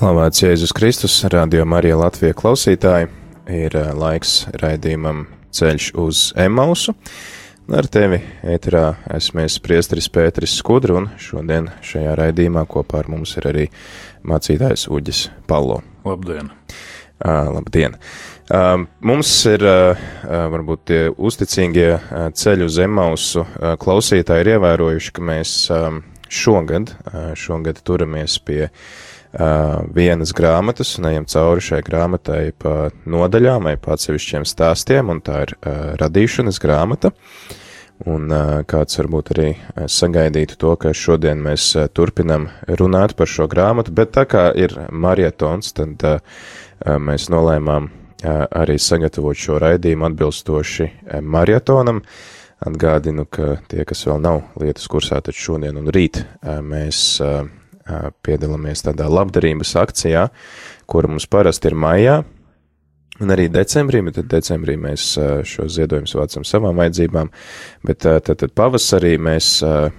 Slavēts Jēzus Kristus, Radio Marija Latvija klausītāji, ir eh, laiks raidījumam Ceļš uz Emausu. Ar tevi ēterā esmu priesteris Pēteris Skudru, un šodien šajā raidījumā kopā ar mums ir arī mācītājs Uģis Palo. Labdien! Uh, labdien! Uh, mums ir uh, varbūt tie uzticīgie uh, ceļu uz Emausu uh, klausītāji ir ievērojuši, ka mēs um, šogad, uh, šogad turamies pie uh, uh, vienas grāmatas un ejam cauri šai grāmatai pa nodaļām vai pa atsevišķiem stāstiem, un tā ir uh, radīšanas grāmata. Un uh, kāds varbūt arī sagaidītu to, ka šodien mēs uh, turpinam runāt par šo grāmatu, bet tā kā ir marietons, tad uh, mēs nolēmām arī sagatavot šo raidījumu atbilstoši marietonam. Atgādinu, ka tie, kas vēl nav lietas kursā, tad šodien un rīt mēs piedalāmies tādā labdarības akcijā, kura mums parasti ir maijā, un arī decembrī, bet tad decembrī mēs šo ziedojumus vācam savām vajadzībām, bet tad, tad pavasarī mēs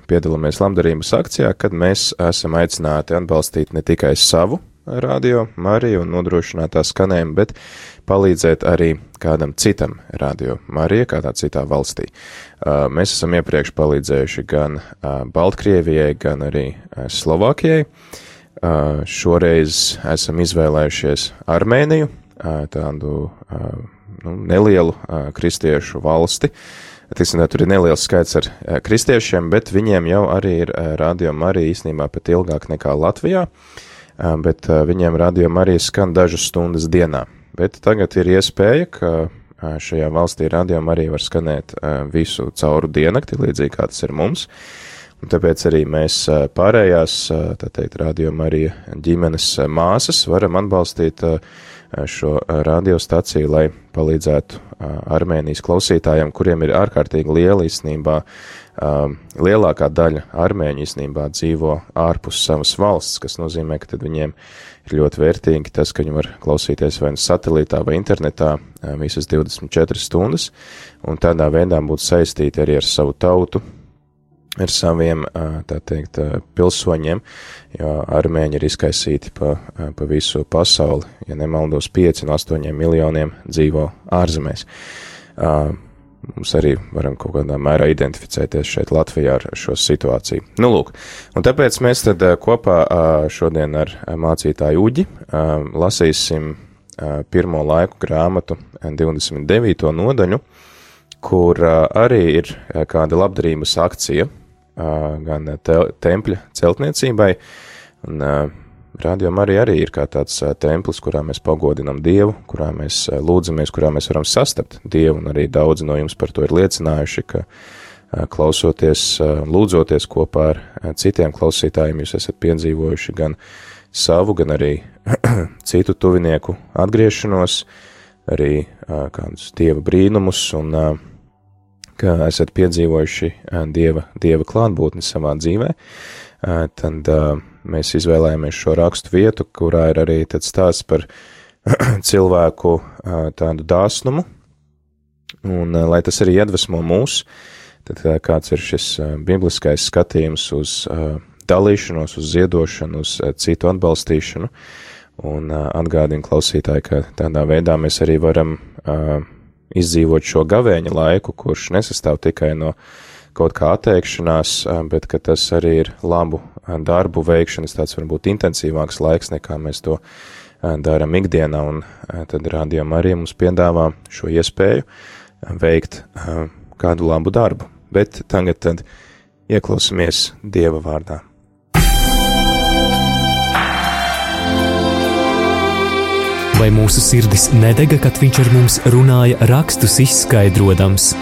piedalāmies labdarības akcijā, kad mēs esam aicināti atbalstīt ne tikai savu radio Mariju un nodrošināt tā skanējumu, bet palīdzēt arī kādam citam radio Marija, kādā citā valstī. Uh, mēs esam iepriekš palīdzējuši gan uh, Baltkrievijai, gan arī uh, Slovākijai. Šoreiz esam izvēlējušies Armēniju, tādu nu, nelielu kristiešu valsti. Tiksim, tur ir neliels skaits ar kristiešiem, bet viņiem jau arī ir radio Marija īstenībā pat ilgāk nekā Latvijā. Bet viņiem radījuma arī skan dažas stundas dienā. Bet tagad ir iespēja, ka šajā valstī radījuma arī var skanēt visu cauru diennakti, līdzīgi kā tas ir mums. Un tāpēc arī mēs pārējās, tā teikt, radījuma arī ģimenes māsas varam atbalstīt šo radiostaciju, lai palīdzētu Armēnijas klausītājiem, kuriem ir ārkārtīgi liela īstenībā Um, lielākā daļa armēņu īstenībā dzīvo ārpus savas valsts, kas nozīmē, ka tad viņiem ir ļoti vērtīgi tas, ka viņi var klausīties vai nu satelītā vai internetā uh, visas 24 stundas, un tādā veidā būt saistīti arī ar savu tautu, ar saviem, uh, teikt, uh, pilsoņiem, jo armēņi ir izkaisīti pa, pa visu pasauli, ja nemaldos 5 no 8 miljoniem dzīvo ārzemēs mums arī varam kaut kādā mērā identificēties šeit Latvijā ar šo situāciju. Nu, lūk, un tāpēc mēs tad kopā šodien ar mācītāju Uģi lasīsim pirmo laiku grāmatu 29. nodaļu, kur arī ir kāda labdarības akcija gan te tempļa celtniecībai, un Radio Marija arī ir kā tāds templis, kurā mēs pagodinam Dievu, kurā mēs lūdzamies, kurā mēs varam sastapt Dievu, un arī daudzi no jums par to ir liecinājuši, ka klausoties, lūdzoties kopā ar citiem klausītājiem, jūs esat piedzīvojuši gan savu, gan arī citu tuvinieku atgriešanos, arī kādus Dieva brīnumus, un ka esat piedzīvojuši Dieva, Dieva klātbūtni savā dzīvē, tad mēs izvēlējāmies šo rakstu vietu, kurā ir arī stāsts par cilvēku tādu dāsnumu, un lai tas arī iedvesmo mūs, tad kāds ir šis bibliskais skatījums uz dalīšanos, uz ziedošanu, uz citu atbalstīšanu, un atgādina klausītāji, ka tādā veidā mēs arī varam izdzīvot šo gavēņa laiku, kurš nesastāv tikai no kaut kā atteikšanās, bet ka tas arī ir labu darbu veikšanas tāds varbūt intensīvāks laiks, nekā mēs to darām ikdienā, un tad rādījām arī mums piedāvā šo iespēju veikt kādu labu darbu. Bet tagad tad ieklausīsimies Dieva vārdā. Vai mūsu sirdis nedega, kad viņš ar mums runāja, rakstus izskaidrojams?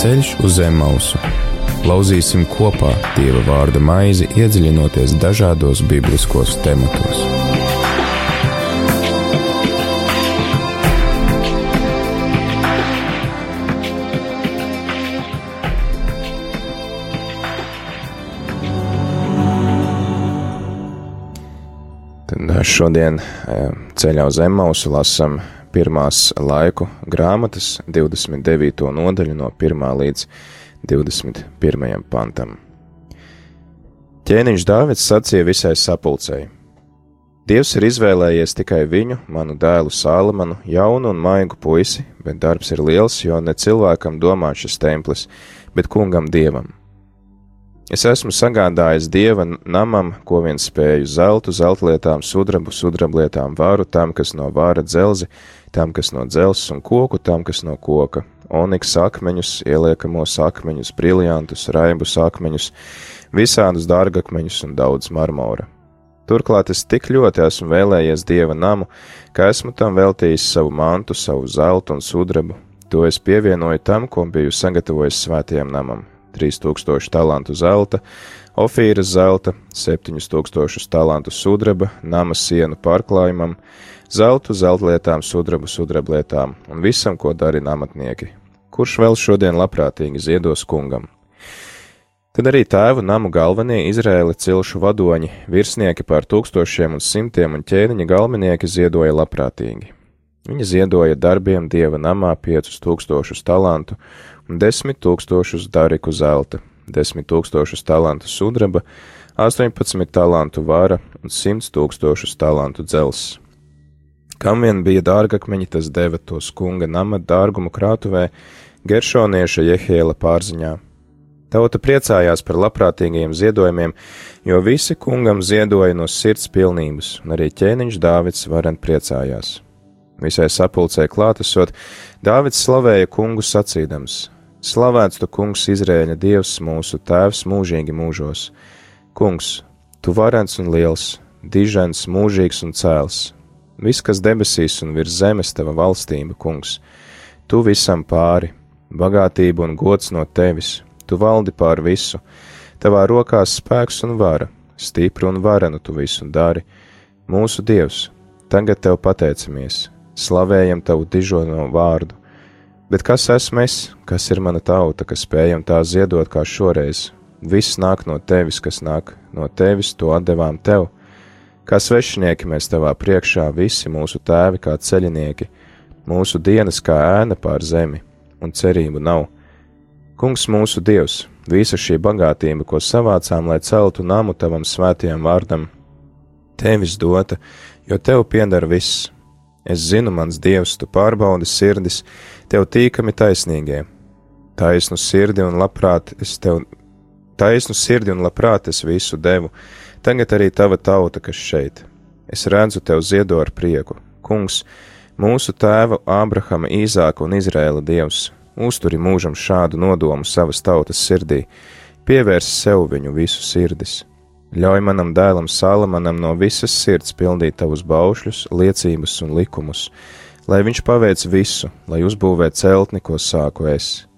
Ceļš uz zemes mausu Lauzīsim kopā Dieva vārda maizi, iedziļinoties dažādos bibliskos tematos. Tad šodien ceļā uz Emausu lasam pirmās laiku grāmatas 29. nodaļu no 1. līdz 21. pantam. Ķēniņš Dāvids sacīja visai sapulcei: Dievs ir izvēlējies tikai viņu, manu dēlu Sālamanu, jaunu un maigu puisi, bet darbs ir liels, jo ne cilvēkam domā šis templis, bet kungam dievam. Es esmu sagādājis dieva namam, ko vien spēju zeltu, zeltlietām, sudrabu, sudrablietām, vāru, tam, kas no vāra dzelzi, tam, kas no dzelzs un koku, tam, kas no koka, oniks akmeņus, ieliekamos akmeņus, briljantus, raibus akmeņus, visādus dārgakmeņus un daudz marmora. Turklāt es tik ļoti esmu vēlējies dieva namu, ka esmu tam veltījis savu mantu, savu zeltu un sudrabu. To es pievienoju tam, ko biju sagatavojis svētajam namam 3000 talantu zelta, ofīras zelta, 7000 talantu sudraba, nama sienu pārklājumam, zeltu, zeltlietām, sudrabu, sudrablietām un visam, ko darina amatnieki. Kurš vēl šodien labprātīgi ziedos kungam? Tad arī tēvu namu galvenie Izrēla cilšu vadoņi, virsnieki pār tūkstošiem un simtiem un ķēniņa galvenieki ziedoja labprātīgi. Viņi ziedoja darbiem dieva namā piecus tūkstošus talantu un desmit tūkstošus dariku zelta, desmit tūkstošus talantu sudraba, 18 talantu vāra un 100 tūkstošus talantu dzelzs. Kam vien bija dārgakmeņi, tas deva tos kunga nama dārgumu krātuvē Geršonieša Jehēla pārziņā. Tauta priecājās par labprātīgiem ziedojumiem, jo visi kungam ziedoja no sirds pilnības, un arī ķēniņš Dāvids varen priecājās. Visai sapulcē klātesot, Dāvids slavēja kungu sacīdams: Slavēts tu, kungs, Izrēļa dievs, mūsu tēvs mūžīgi mūžos. Kungs, tu varens un liels, dižens, mūžīgs un cēls. Viss, kas debesīs un virs zemes, tava valstība, kungs. Tu visam pāri, bagātība un gods no tevis, tu valdi pār visu, tavā rokās spēks un vara, stipri un varenu tu visu dari. Mūsu dievs, tagad tev pateicamies, slavējam tavu dižono vārdu Bet kas esmu es, kas ir mana tauta, kas spējam tā ziedot kā šoreiz? Viss nāk no tevis, kas nāk no tevis, to atdevām tev. Kā svešinieki mēs tavā priekšā, visi mūsu tēvi kā ceļinieki, mūsu dienas kā ēna pār zemi, un cerību nav. Kungs mūsu Dievs, visa šī bagātība, ko savācām, lai celtu namu tavam svētajam vārdam, tevis dota, jo tev pieder viss. Es zinu, mans Dievs, tu pārbaudi sirdis, tev tīkami taisnīgie. Taisnu sirdi un labprāt es tev, taisnu sirdi un labprāt es visu devu, tagad arī tava tauta, kas šeit. Es redzu tev ziedo ar prieku. Kungs, mūsu tēva Ābrahama, Īzāka un Izrēla dievs, uzturi mūžam šādu nodomu savas tautas sirdī, pievērs sev viņu visu sirdis. Ļauj manam dēlam Salamanam no visas sirds pildīt tavus baušļus, liecības un likumus, lai viņš paveic visu, lai uzbūvē celtni, ko sāku es.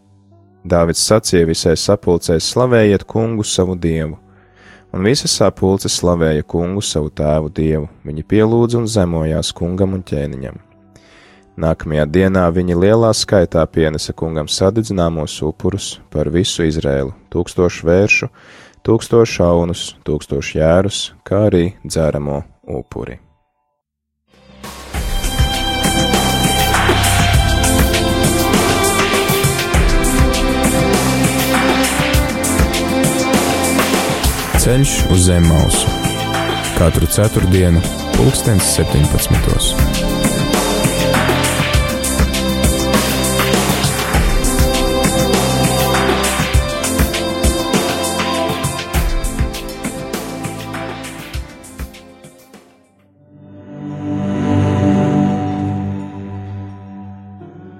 Dāvids sacīja visai sapulcē: slavējiet kungu savu dievu, un visa sapulce slavēja kungu savu tēvu dievu, viņi pielūdza un zemojās kungam un ķēniņam. Nākamajā dienā viņi lielā skaitā pienesa kungam sadedzināmos upurus par visu Izrēlu, tūkstošu vēršu, tūkstošu aunus, tūkstošu jērus, kā arī dzēramo upuri. Ceļš uz zem mausu katru ceturtdienu, pulkstens 17.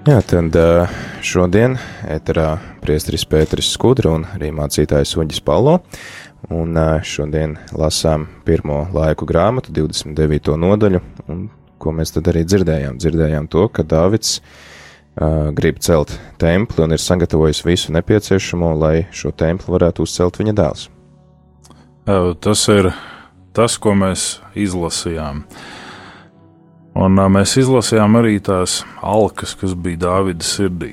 Jā, tad šodien ēterā priesteris Pēteris Skudra un arī mācītājs Uģis Palo. Un šodien lasām pirmo laiku grāmatu, 29. nodaļu, un ko mēs tad arī dzirdējām? Dzirdējām to, ka Dāvids grib celt templi un ir sagatavojis visu nepieciešamo, lai šo templi varētu uzcelt viņa dēls. Tas ir tas, ko mēs izlasījām. Un mēs izlasījām arī tās alkas, kas bija Dāvida sirdī.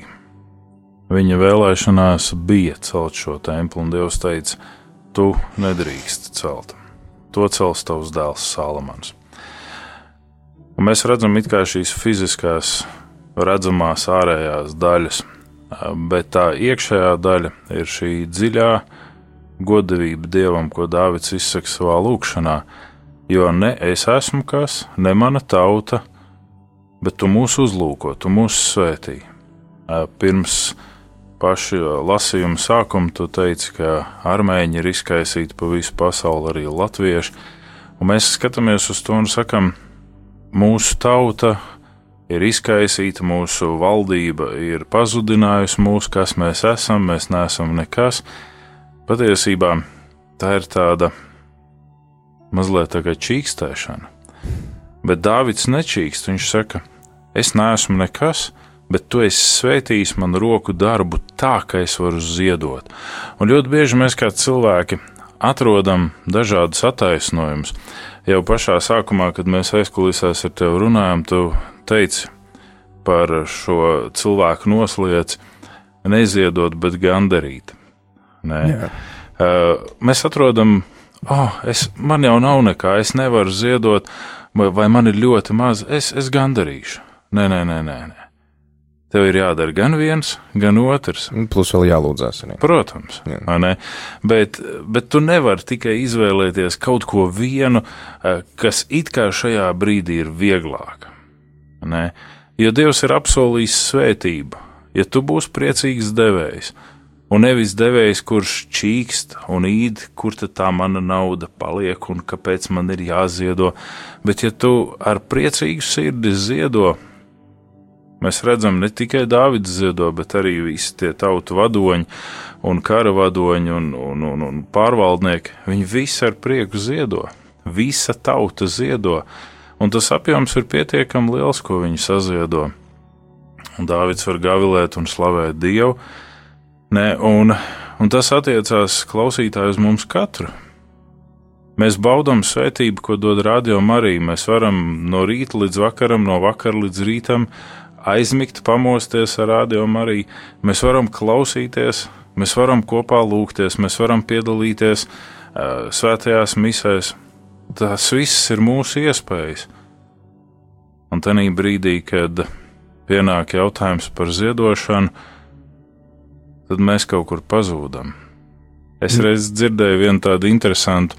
Viņa vēlēšanās bija celt šo templi, un Dievs teica, tu nedrīkst celt. To cels tavs dēls Salamans. Un mēs redzam, šīs fiziskās redzamās ārējās daļas, bet tā iekšējā daļa ir šī dziļā godavība Dievam, ko Dāvids izsaka savā lūkšanā. Jo ne es esmu kas, ne mana tauta, bet tu mūs uzlūko, tu mūs svētī. Pirms paša lasījuma sākuma tu teici, ka armēņi ir izkaisīti pa visu pasauli, arī latvieši. Un mēs skatāmies uz to un sakam, mūsu tauta ir izkaisīta, mūsu valdība ir pazudinājusi mūs, kas mēs esam, mēs neesam nekas. Patiesībā tā ir tāda mazliet tā kā čīkstēšana. Bet Dāvids nečīkst, viņš saka, es neesmu nekas, bet tu esi svētījis manu roku darbu tā, ka es varu ziedot. Un ļoti bieži mēs kā cilvēki atrodam dažādus attaisnojumus. Jau pašā sākumā, kad mēs aizkulisēs ar tevi runājam, tu teici par šo cilvēku noslieci neziedot, bet gandarīt. Nē. Jā. Uh, mēs atrodam, oh, es, man jau nav nekā, es nevaru ziedot, vai, vai man ir ļoti maz, es, es gandarīšu. Nē, nē, nē, nē. nē. Tev ir jādara gan viens, gan otrs. Plus vēl jālūdzas arī. Protams, Jā. bet, bet tu nevari tikai izvēlēties kaut ko vienu, eh, kas it kā šajā brīdī ir vieglāk. Ne? Jo Dievs ir apsolījis svētību, ja tu būsi priecīgs devējs, un nevis devējs, kurš čīkst un īd, kur tā mana nauda paliek un kāpēc man ir jāziedo, bet ja tu ar priecīgu sirdi ziedo, Mēs redzam, ne tikai Dāvidas ziedo, bet arī visi tie tautu vadoņi un kara vadoņi un, un, un, un pārvaldnieki. Viņi visi ar prieku ziedo, visa tauta ziedo, un tas apjoms ir pietiekami liels, ko viņi saziedo. Un Dāvids var gavilēt un slavēt Dievu, ne, un, un tas attiecās klausītājus mums katru. Mēs baudām svētību, ko dod radio Marija. Mēs varam no rīta līdz vakaram, no vakara līdz rītam aizmigt, pamosties ar rādījumu arī. Mēs varam klausīties, mēs varam kopā lūgties, mēs varam piedalīties uh, svētajās misēs. Tas viss ir mūsu iespējas. Un tajā brīdī, kad pienāk jautājums par ziedošanu, tad mēs kaut kur pazūdam. Es mm. reiz dzirdēju vienu tādu interesantu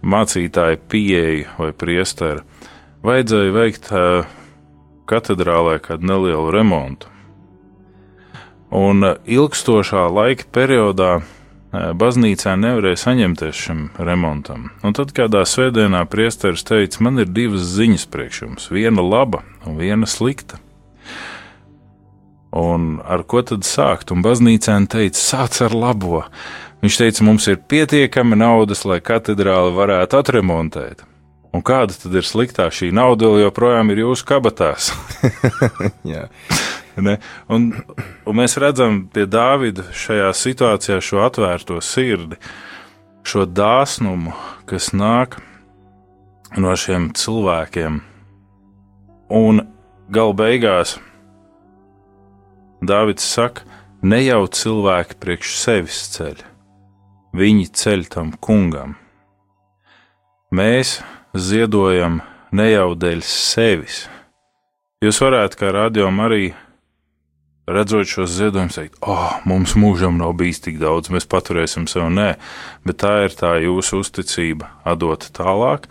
mācītāju pieeju vai priesteru. Vajadzēja veikt uh, katedrālē kādu nelielu remontu. Un eh, ilgstošā laika periodā eh, baznīcā nevarēja saņemties šim remontam. Un tad kādā svētdienā priesteris teica, man ir divas ziņas priekš jums, viena laba un viena slikta. Un ar ko tad sākt? Un baznīcā teica, sāc ar labo. Viņš teica, mums ir pietiekami naudas, lai katedrāli varētu atremontēt. Un kāda tad ir sliktā šī nauda, vēl joprojām ir jūsu kabatās? un, un mēs redzam pie Dāvida šajā situācijā šo atvērto sirdi, šo dāsnumu, kas nāk no šiem cilvēkiem. Un gala beigās Dāvids saka, ne jau cilvēki priekš sevis ceļ, viņi ceļ tam kungam. Mēs ziedojam ne jau dēļ sevis. Jūs varētu, kā rādījumā, arī redzot šos ziedojumus, teikt, oh, mums mūžam nav bijis tik daudz, mēs paturēsim sev. Nē, bet tā ir tā jūsu uzticība, atdot tālāk,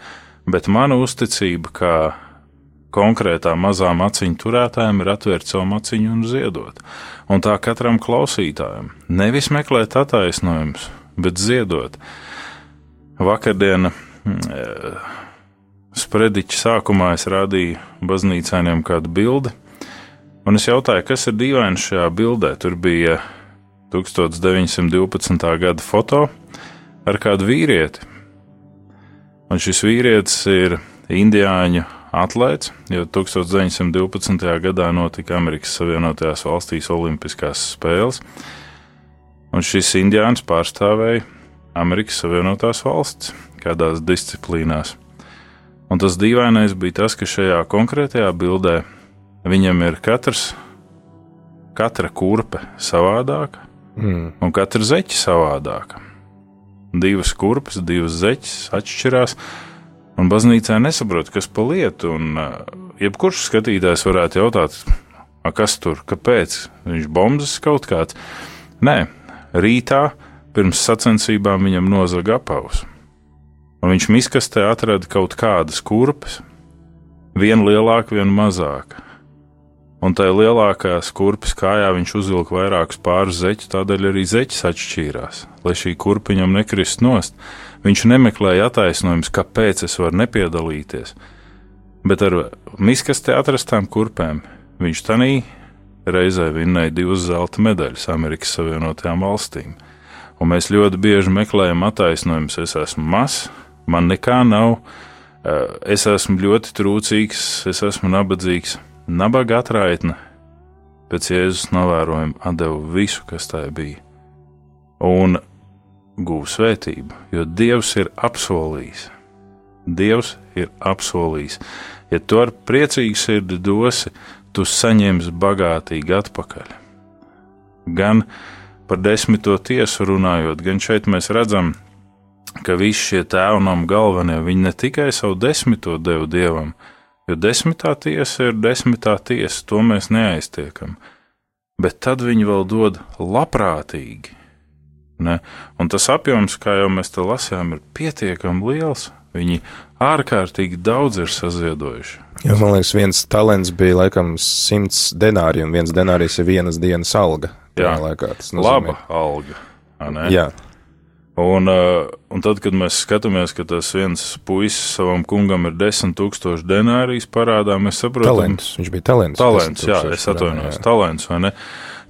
bet mana uzticība, kā konkrētā mazām aciņu turētājiem, ir atvērt savu maciņu un ziedot. Un tā katram klausītājam nevis meklēt attaisnojumus, bet ziedot. Vakardien mm, sprediķa sākumā es rādīju baznīcēniem kādu bildi, un es jautāju, kas ir dīvains šajā bildē. Tur bija 1912. gada foto ar kādu vīrieti. Un šis vīrietis ir indiāņu atlēts, jo 1912. gadā notika Amerikas Savienotajās valstīs Olimpiskās spēles, un šis indiāns pārstāvēja Amerikas Savienotās valsts kādās disciplīnās. Un tas dīvainais bija tas, ka šajā konkrētajā bildē viņam ir katrs, katra kurpe savādāka, mm. un katra zeķa savādāka. Divas kurpes, divas zeķes atšķirās, un baznīcā nesaprot, kas pa lietu. Un, uh, jebkurš skatītājs varētu jautāt, kas tur, kāpēc viņš bombas kaut kāds. Nē, rītā pirms sacensībām viņam nozaga apavus un viņš miskastē atrada kaut kādas kurpes, viena lielāka, viena mazāka. Un tajā lielākās kurpes kājā viņš uzvilka vairākus pāris zeķus, tādēļ arī zeķis atšķīrās, lai šī kurpa viņam nekrist nost. Viņš nemeklēja attaisnojumus, kāpēc es varu nepiedalīties, bet ar miskastē atrastām kurpēm viņš tanī reizē vinnēja divas zelta medaļas Amerikas Savienotajām valstīm. Un mēs ļoti bieži meklējam attaisnojumus, es esmu mazs, man nekā nav. Eh, es esmu ļoti trūcīgs, es esmu nabadzīgs, nabaga atraitne. Pēc Jēzus novērojuma deva visu, kas tajā bija, un guva svētību, jo Dievs ir apsolījis. Dievs ir apsolījis. Ja tu ar priecīgu sirdi dosi, tu saņemsi bagātīgi atpakaļ. Gan par desmito tiesu runājot, gan šeit mēs redzam, ka visi šie tēvnam galvenie, viņi ne tikai savu desmito devu dievam, jo desmitā tiesa ir desmitā tiesa, to mēs neaiztiekam, bet tad viņi vēl dod labprātīgi. Ne? Un tas apjoms, kā jau mēs te lasījām, ir pietiekami liels. Viņi ārkārtīgi daudz ir saziedojuši. Jā, man liekas, viens talants bija laikam simts denāri, un viens denārijs ir vienas dienas alga. Jā, laikā, tas ir laba alga. Jā. Un, uh, un tad, kad mēs skatāmies, ka tas viens puisis savam kungam ir desmit tūkstoši denārijas parādā, mēs saprotam, talents. viņš bija talants. Talants, jā, es atvainojos, talants, vai ne?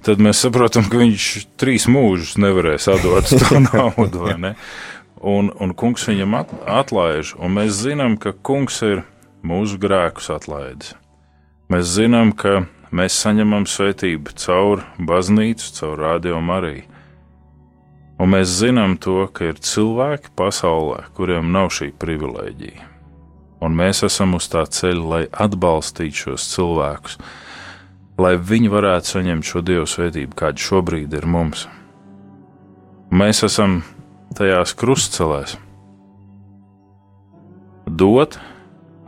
Tad mēs saprotam, ka viņš trīs mūžus nevarēs atdot to naudu, vai ne? Un, un kungs viņam at, atlaiž, un mēs zinām, ka kungs ir mūsu grēkus atlaidis. Mēs zinām, ka mēs saņemam svētību caur baznīcu, caur radio Mariju. Un mēs zinām to, ka ir cilvēki pasaulē, kuriem nav šī privilēģija. Un mēs esam uz tā ceļa, lai atbalstītu šos cilvēkus, lai viņi varētu saņemt šo dievu svētību, kāda šobrīd ir mums. Mēs esam tajās krustcelēs. Dot,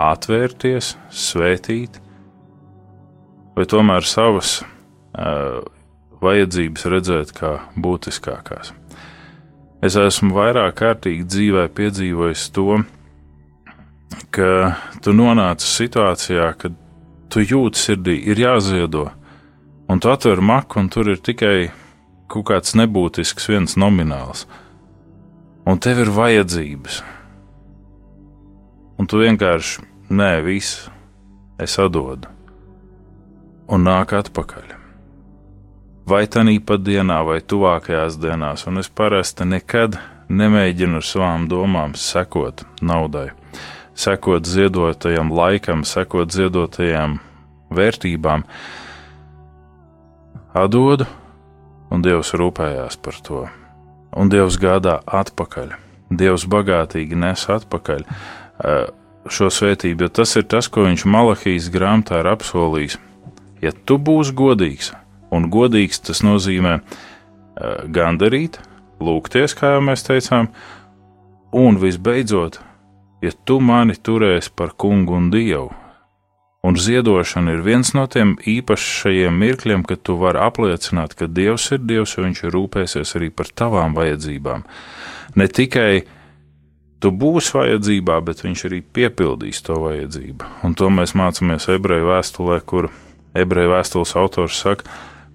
atvērties, svētīt, vai tomēr savas uh, vajadzības redzēt kā būtiskākās. Es esmu vairāk kārtīgi dzīvē piedzīvojis to, ka tu nonāc situācijā, kad tu jūti sirdī, ir jāziedo, un tu atver maku, un tur ir tikai kaut kāds nebūtisks viens nomināls, un tev ir vajadzības. Un tu vienkārši, nē, viss, es atdodu, un nāk atpakaļ vai tanī pat dienā, vai tuvākajās dienās, un es parasti nekad nemēģinu ar savām domām sekot naudai, sekot ziedotajam laikam, sekot ziedotajām vērtībām. Atdodu, un Dievs rūpējās par to, un Dievs gādā atpakaļ. Dievs bagātīgi nes atpakaļ šo svētību, jo tas ir tas, ko viņš Malahijas grāmatā ir apsolījis. Ja tu būsi godīgs, Un godīgs tas nozīmē uh, gandarīt, lūgties, kā jau mēs teicām, un visbeidzot, ja tu mani turēsi par kungu un dievu, un ziedošana ir viens no tiem īpašajiem mirkļiem, kad tu vari apliecināt, ka Dievs ir Dievs, jo Viņš ir rūpēsies arī par tavām vajadzībām. Ne tikai tu būsi vajadzībā, bet Viņš arī piepildīs to vajadzību. Un to mēs mācāmies ebreju vēstulē, kur ebreju vēstules autors saka,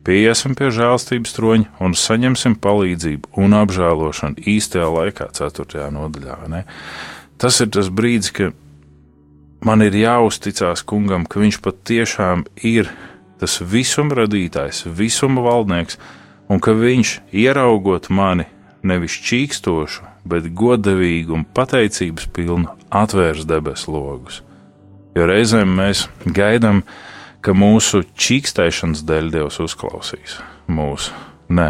Pieiesim pie žēlstības troņa un saņemsim palīdzību un apžēlošanu īstajā laikā, 4. nodaļā. Ne? Tas ir tas brīdis, kad man ir jāuzticas kungam, ka viņš patiešām ir tas visuma radītājs, visuma valdnieks, un ka viņš, ieraugot mani, nevis čīkstošu, bet godavīgu un pateicības pilnu, atvērs debesu logus. Jo reizēm mēs gaidām, ka mūsu čīkstēšanas dēļ Dievs uzklausīs mūsu, nē,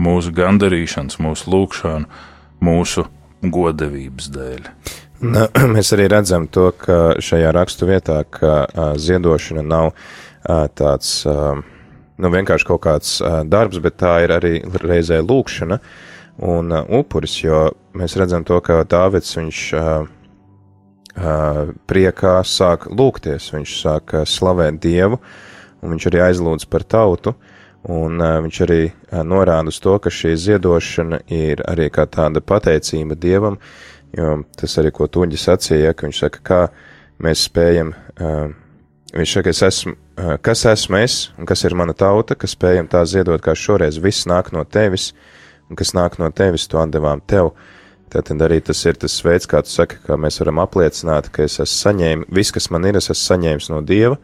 mūsu gandarīšanas, mūsu lūgšanu, mūsu godavības dēļ. Na, mēs arī redzam to, ka šajā rakstu vietā, ka a, ziedošana nav a, tāds a, nu, vienkārši kaut kāds a, darbs, bet tā ir arī reizē lūkšana un upuris, jo mēs redzam to, ka Dāvids viņš priekā sāk lūgties, viņš sāk a, slavēt Dievu, un viņš arī aizlūdz par tautu, un a, viņš arī norāda uz to, ka šī ziedošana ir arī kā tāda pateicība Dievam, Jo tas arī, ko Tuņģi sacīja, ka viņš saka, kā mēs spējam, uh, viņš saka, es esmu, uh, kas esmu es un kas ir mana tauta, kas spējam tā ziedot, kā šoreiz. Viss nāk no tevis, un kas nāk no tevis, to atdevām tev. Tātad arī tas ir tas veids, kā tu saki, kā mēs varam apliecināt, ka es esmu saņēmis, viss, kas man ir, es esmu saņēmis no Dieva,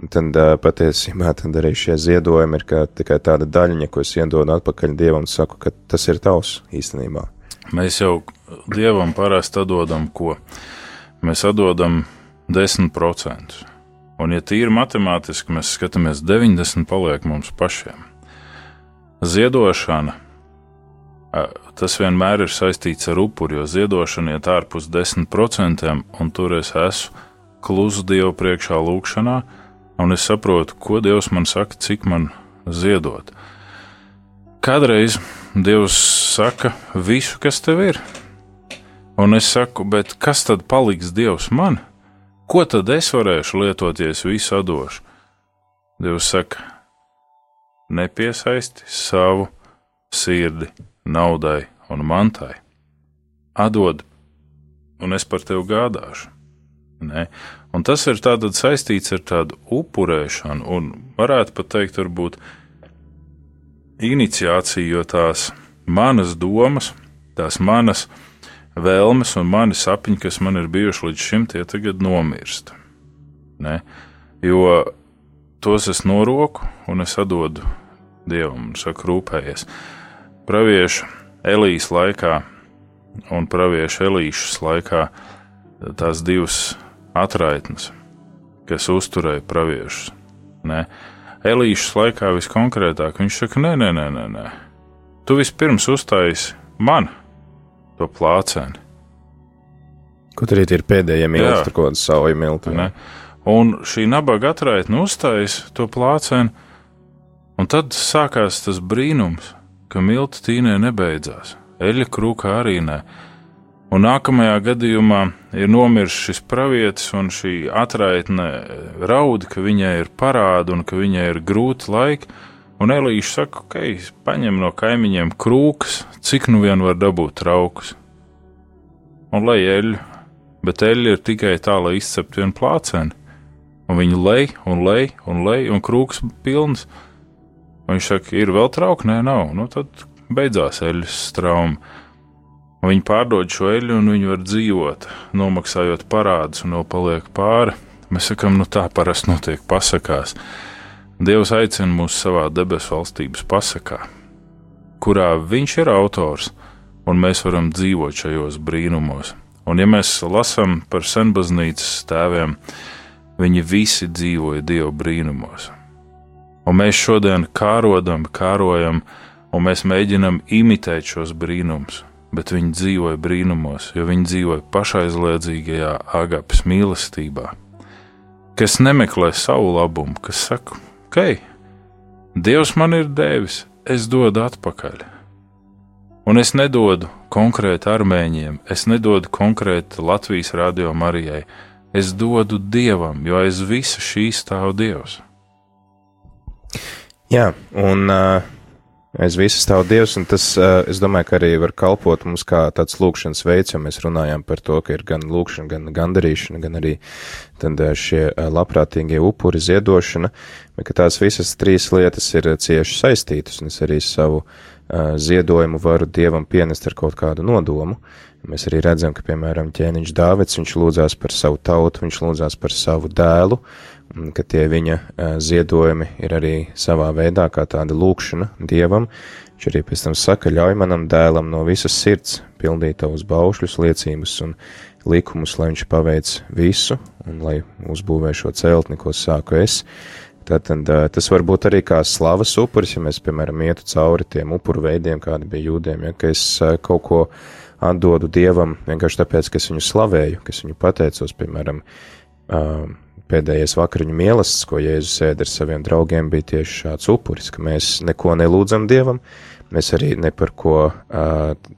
un tad patiesībā tad arī šie ziedojumi ir kā tikai tāda daļiņa, ko es iedodu atpakaļ Dievam un saku, ka tas ir tavs īstenībā. Mēs jau dievam parasti atdodam ko? Mēs atdodam 10%. Un, ja tīri matemātiski mēs skatāmies, 90% paliek mums pašiem. Ziedošana tas vienmēr ir saistīts ar upuri, jo ziedošana iet ārpus 10%, un tur es esmu klusu Dievu priekšā lūkšanā, un es saprotu, ko Dievs man saka, cik man ziedot. Kādreiz Dievs saka visu, kas tev ir. Un es saku, bet kas tad paliks Dievs man? Ko tad es varēšu lietot, ja es visu atdošu? Dievs saka, nepiesaisti savu sirdi naudai un mantai. Atdod, un es par tevi gādāšu. Ne? Un tas ir saistīts ar tādu upurēšanu, un varētu pat teikt, varbūt iniciāciju, jo tās manas domas, tās manas vēlmes un mani sapņi, kas man ir bijuši līdz šim, tie tagad nomirst. Ne? Jo tos es noroku un es atdodu Dievam un saku, rūpējies. Praviešu Elijas laikā un praviešu Elīšas laikā tās divas atraitnes, kas uzturēja praviešus. Ne? Elīšas laikā viskonkrētāk viņš saka, nē, nē, nē, nē, nē. tu vispirms uztaisi man to plāceni. Kaut arī ir pēdējie milti, tur kaut kāda sauja milti. Un šī nabaga atraitne uztais to plāceni, un tad sākās tas brīnums, ka milti tīnē nebeidzās, eļļa krūkā arī ne. Un nākamajā gadījumā ir nomiris šis pravietis, un šī atraitne raud, ka viņai ir parāda un ka viņai ir grūti laiki. Un Elīša saka, ka okay, paņem no kaimiņiem krūkas, cik nu vien var dabūt traukus. Un lai eļļu, bet eļļa ir tikai tā, lai izceptu vienu plāceni. Un viņi lej un lej un lej, un krūks pilns. Viņš saka, ir vēl trauki, nē, nav. Nu, tad beidzās eļļas strauma. Un viņi pārdod šo eļļu, un viņi var dzīvot, nomaksājot parādus, un vēl paliek pāri. Mēs sakām, nu tā parasti notiek pasakās. Dievs aicina mūs savā debesu valstības pasakā, kurā Viņš ir autors, un mēs varam dzīvot šajos brīnumos. Un, ja mēs lasām par senbaznīcas tēviem, viņi visi dzīvoja Dieva brīnumos. Un mēs šodien kārodam, kārojam, un mēs mēģinam imitēt šos brīnumus, bet viņi dzīvoja brīnumos, jo viņi dzīvoja pašaizliedzīgajā agapes mīlestībā, kas nemeklē savu labumu, kas saka, ok, Dievs man ir devis, es dodu atpakaļ. Un es nedodu konkrēti armēņiem, es nedodu konkrēti Latvijas radio Marijai, es dodu Dievam, jo aiz visa šī stāv Dievs. Jā, un uh, aiz visas stāv Dievs, un tas, uh, es domāju, ka arī var kalpot mums kā tāds lūkšanas veids, jo mēs runājām par to, ka ir gan lūkšana, gan gandarīšana, gan arī tad šie uh, labprātīgie upuri ziedošana, bet ka tās visas trīs lietas ir cieši saistītas, un es arī savu uh, ziedojumu varu Dievam pienest ar kaut kādu nodomu. Mēs arī redzam, ka, piemēram, ķēniņš Dāvids, viņš lūdzās par savu tautu, viņš lūdzās par savu dēlu, ka tie viņa ziedojumi ir arī savā veidā kā tāda lūkšana Dievam. Viņš arī pēc tam saka, ļauj manam dēlam no visas sirds pildīt tavus baušļus, liecības un likumus, lai viņš paveic visu un lai uzbūvē šo celtni, ko sāku es. Tātad tas var būt arī kā slavas upuris, ja mēs, piemēram, ietu cauri tiem upuru veidiem, kādi bija jūdiem, ja, ka es kaut ko atdodu Dievam vienkārši tāpēc, ka es viņu slavēju, ka es viņu pateicos, piemēram, pēdējais vakariņu mielasts, ko Jēzus ēda ar saviem draugiem, bija tieši šāds upuris, ka mēs neko nelūdzam Dievam, mēs arī ne par ko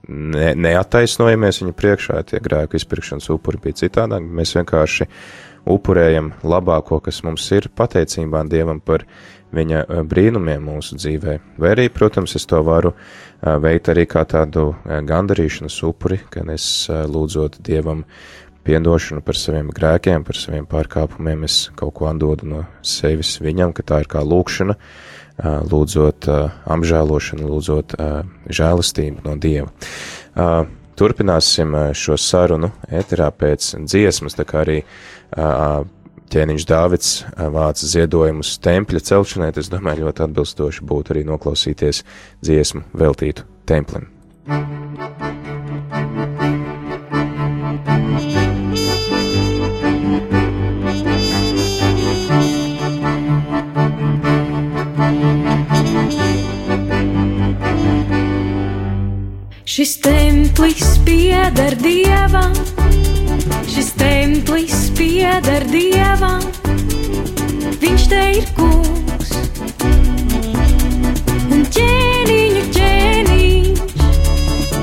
ne, neataisnojamies viņu priekšā, tie grēku izpirkšanas upuri bija citādāk, mēs vienkārši upurējam labāko, kas mums ir, pateicībā Dievam par viņa brīnumiem mūsu dzīvē. Vai arī, protams, es to varu veikt arī kā tādu gandarīšanas upuri, kad es lūdzot Dievam piedošanu par saviem grēkiem, par saviem pārkāpumiem, es kaut ko atdodu no sevis viņam, ka tā ir kā lūkšana, lūdzot apžēlošanu, lūdzot žēlastību no Dieva. Turpināsim šo sarunu ēterā pēc dziesmas, tā kā arī ķēniņš Dāvids vāca ziedojumus tempļa celšanai, tas, domāju, ļoti atbilstoši būtu arī noklausīties dziesmu veltītu templim. Šis templis pieder dievam. Šis templis pieder dievam, viņš te ir kungs. Un ķēniņu ķēniņš,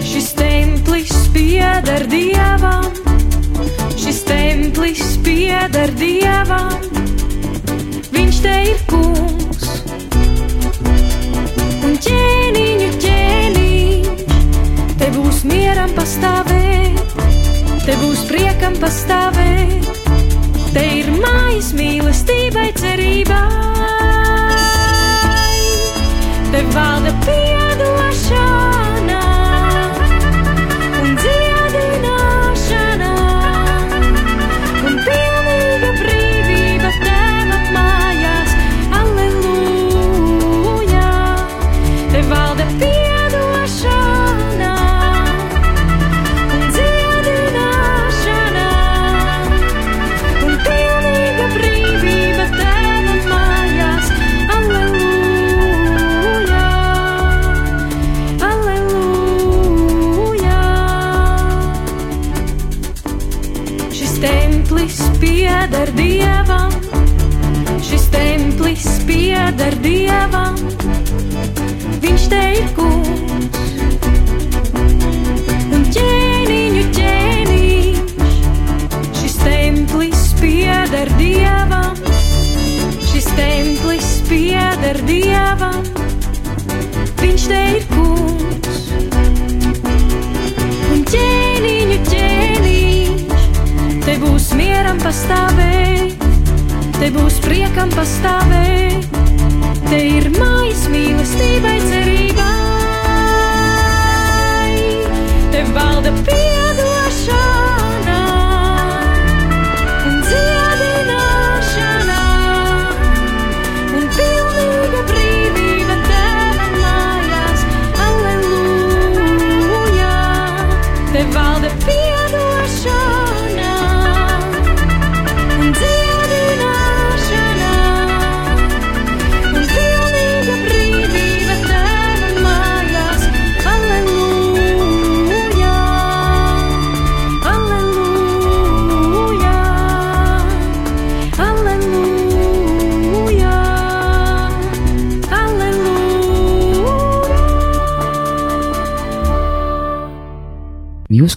šis templis pieder dievam, šis templis pieder dievam, viņš te ir kungs. Un ķēniņu ķēniņš, būs mieram pastāvēt te būs priekam pastāvēt. Te ir mājas mīlestībai, cerībai. Te valda piedošana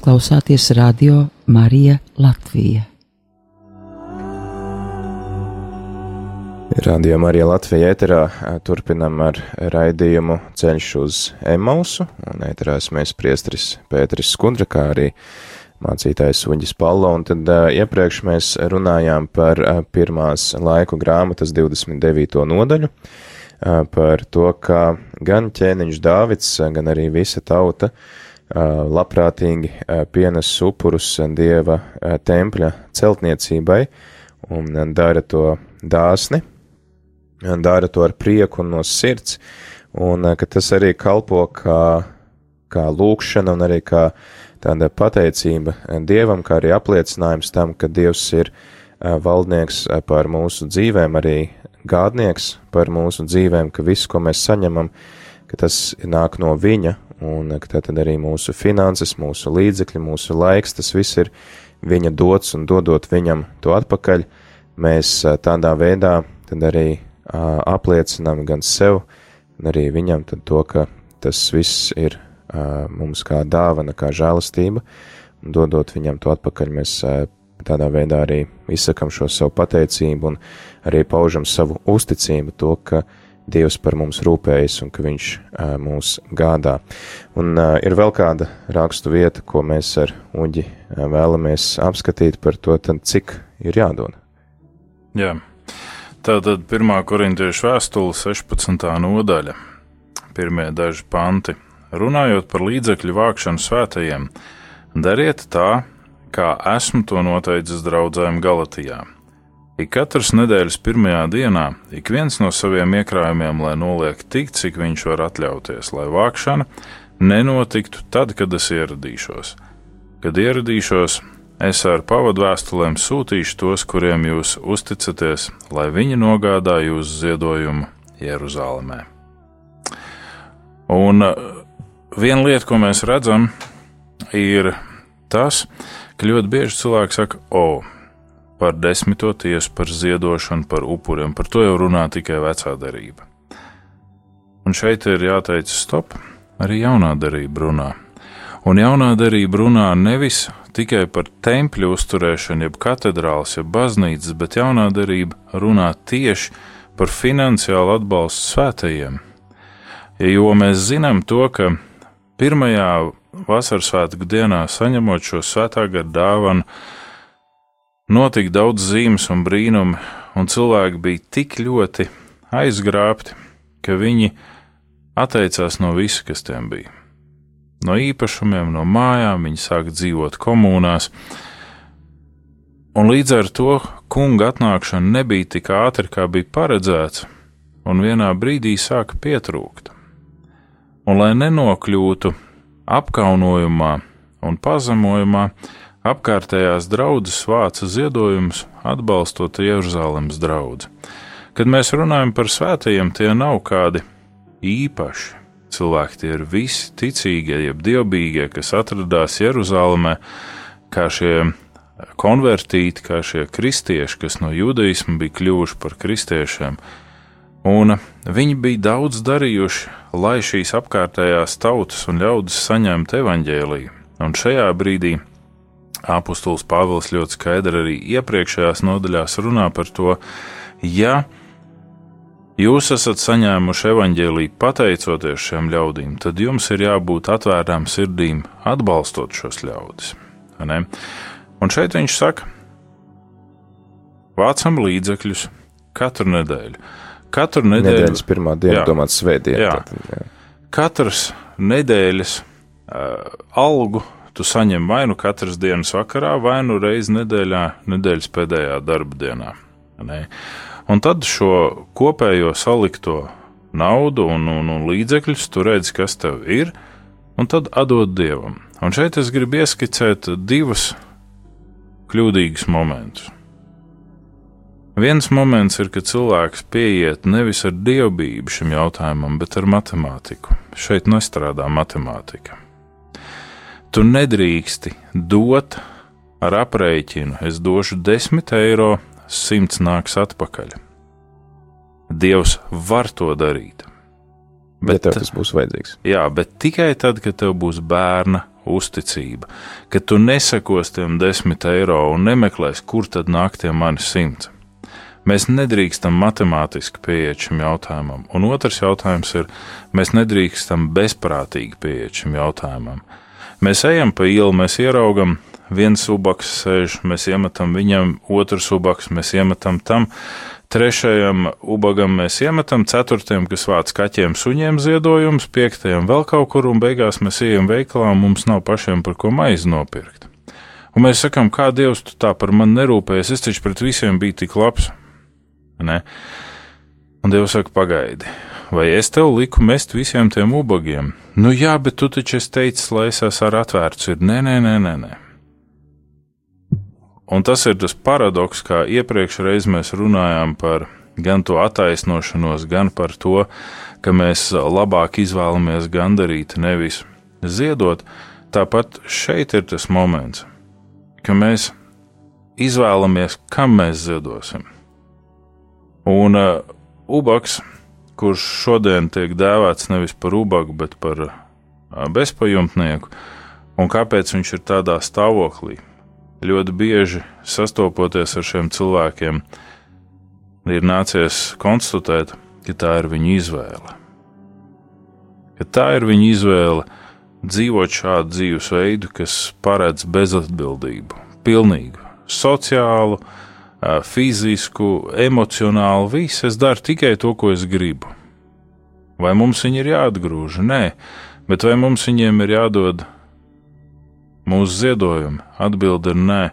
Jūs klausāties radio Marija Latvija. Radījumā arī Latvijā ēterā turpinam ar raidījumu Ceļš uz Emausu, un ēterā mēs priestris Pēteris Skundra, kā arī mācītājs Uģis Pallo, un tad uh, iepriekš mēs runājām par uh, pirmās laiku grāmatas 29. nodaļu, uh, par to, kā gan ķēniņš Dāvids, gan arī visa tauta uh, labprātīgi uh, pienes upurus Dieva uh, tempļa celtniecībai un dara to dāsni, dara to ar prieku un no sirds, un ka tas arī kalpo kā, kā lūkšana un arī kā tāda pateicība Dievam, kā arī apliecinājums tam, ka Dievs ir valdnieks par mūsu dzīvēm, arī gādnieks par mūsu dzīvēm, ka viss, ko mēs saņemam, ka tas nāk no Viņa, un ka tad arī mūsu finanses, mūsu līdzekļi, mūsu laiks, tas viss ir Viņa dots un dodot Viņam to atpakaļ, mēs uh, tādā veidā tad arī uh, apliecinām gan sev, gan arī Viņam to, ka tas viss ir uh, mums kā dāvana, kā žēlastība, un dodot viņam to atpakaļ, mēs uh, tādā veidā arī izsakam šo savu pateicību un arī paužam savu uzticību to, ka Dievs par mums rūpējas un ka Viņš mūs gādā. Un ir vēl kāda rakstu vieta, ko mēs ar Uģi vēlamies apskatīt par to, tad cik ir jādod. Jā. Tātad 1. korintiešu vēstule 16. nodaļa, pirmie daži panti. Runājot par līdzekļu vākšanu svētajiem, dariet tā, kā esmu to noteicis draudzēm Galatijā. Ik katras nedēļas pirmajā dienā ik viens no saviem iekrājumiem, lai noliek tik, cik viņš var atļauties, lai vākšana nenotiktu tad, kad es ieradīšos. Kad ieradīšos, es ar pavadu vēstulēm sūtīšu tos, kuriem jūs uzticaties, lai viņi nogādā jūsu ziedojumu Jeruzalemē. Un uh, viena lieta, ko mēs redzam, ir tas, ka ļoti bieži cilvēki saka, o, par desmito tiesu, par ziedošanu, par upuriem, par to jau runā tikai vecā darība. Un šeit ir jāteic, stop, arī jaunā darība runā. Un jaunā darība runā nevis tikai par tempļu uzturēšanu, jeb katedrāls, jeb baznīcas, bet jaunā darība runā tieši par finansiālu atbalstu svētajiem. Jo mēs zinām to, ka pirmajā vasaras svētku dienā saņemot šo svētā gara dāvanu, notika daudz zīmes un brīnumu, un cilvēki bija tik ļoti aizgrābti, ka viņi atteicās no visa, kas tiem bija. No īpašumiem, no mājām, viņi sāka dzīvot komunās, un līdz ar to kunga atnākšana nebija tik ātra, kā bija paredzēts, un vienā brīdī sāka pietrūkt. Un lai nenokļūtu apkaunojumā un pazemojumā, apkārtējās draudzes vāca ziedojumus atbalstot Jeruzalemes draugu. Kad mēs runājam par svētajiem, tie nav kādi īpaši cilvēki, tie ir visi ticīgie, jeb dievbijīgie, kas atradās Jeruzalemē, kā šie konvertīti, kā šie kristieši, kas no judaisma bija kļuvuši par kristiešiem. Un viņi bija daudz darījuši, lai šīs apkārtējās tautas un ļaudis saņemtu evaņģēlīju. Un šajā brīdī apustulis Pāvils ļoti skaidri arī iepriekšējās nodaļās runā par to, ja jūs esat saņēmuši evaņģēlīju pateicoties šiem ļaudīm, tad jums ir jābūt atvērtām sirdīm atbalstot šos ļaudis. Un šeit viņš saka, vācam līdzekļus katru nedēļu. Katru nedēļu, Nedēļas pirmā diena, Jā. domāt, svētdiena. Katras nedēļas uh, algu tu saņem vai nu katras dienas vakarā, vai nu reizi nedēļā, nedēļas pēdējā darba dienā. Ne? Un tad šo kopējo salikto naudu un, un, un līdzekļus tu redzi, kas tev ir, un tad atdod dievam. Un šeit es gribu ieskicēt divus kļūdīgus momentus. Viens moments ir, kad cilvēks pieiet nevis ar dievbijību šim jautājumam, bet ar matemātiku. Šeit nestrādā matemātika. Tu nedrīksti dot ar aprēķinu, es došu 10 eiro, 100 nāks atpakaļ. Dievs var to darīt. Bet tev tas būs vajadzīgs. Jā, bet tikai tad, kad tev būs bērna uzticība, kad tu nesakos tiem desmit eiro un nemeklēs, kur tad nāk tie mani simts. Mēs nedrīkstam matemātiski pieiet šim jautājumam, un otrs jautājums ir, mēs nedrīkstam bezprātīgi pieiet šim jautājumam. Mēs ejam pa ielu, mēs ieraugam, viens subaks sēž, mēs iemetam viņam, otrs subaks mēs iemetam tam, trešajam ubagam mēs iemetam, ceturtajam, kas vāc kaķiem, suņiem ziedojumus, piektajam vēl kaut kur, un beigās mēs ejam veikalā, un mums nav pašiem par ko maizi nopirkt. Un mēs sakām, kā Dievs tu tā par mani nerūpējies, es taču pret visiem biju tik labs. Ne? Un Dievs saka, pagaidi. Vai es tev liku mest visiem tiem ubagiem? Nu jā, bet tu taču esi teicis, lai es esmu ar atvērtu sirdi. Nē, nē, nē, nē. nē. Un tas ir tas paradoks, kā iepriekšreiz mēs runājām par gan to attaisnošanos, gan par to, ka mēs labāk izvēlamies gandarīt, nevis ziedot. Tāpat šeit ir tas moments, ka mēs izvēlamies, kam mēs ziedosim. Un uh, ubaks, kurš šodien tiek dēvēts nevis par ubagu, bet par uh, bezpajumtnieku, un kāpēc viņš ir tādā stāvoklī? Ļoti bieži sastopoties ar šiem cilvēkiem, ir nācies konstatēt, ka tā ir viņa izvēle. Ka tā ir viņa izvēle dzīvot šādu dzīvesveidu, kas paredz bezatbildību, pilnīgu, sociālu, fizisku, emocionālu, visu. Es daru tikai to, ko es gribu. Vai mums viņi ir jāatgrūž? Nē, bet vai mums viņiem ir jādod mūsu ziedojumi? Atbilde ir nē.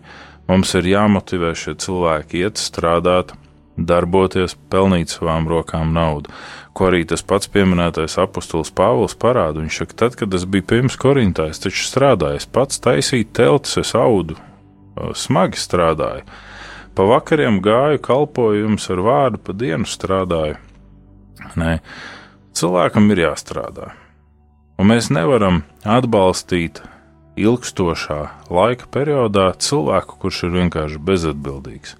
Mums ir jāmotivē šie cilvēki iet strādāt, darboties, pelnīt savām rokām naudu. Ko arī tas pats pieminētais apustulis Pāvils parāda. Viņš saka, tad, kad es biju pirms korintā, es taču strādāju, es pats taisīju teltis, es audu, smagi strādāju. Pa vakariem gāju, kalpoju jums ar vārdu, pa dienu strādāju. Nē, cilvēkam ir jāstrādā. Un mēs nevaram atbalstīt ilgstošā laika periodā cilvēku, kurš ir vienkārši bezatbildīgs.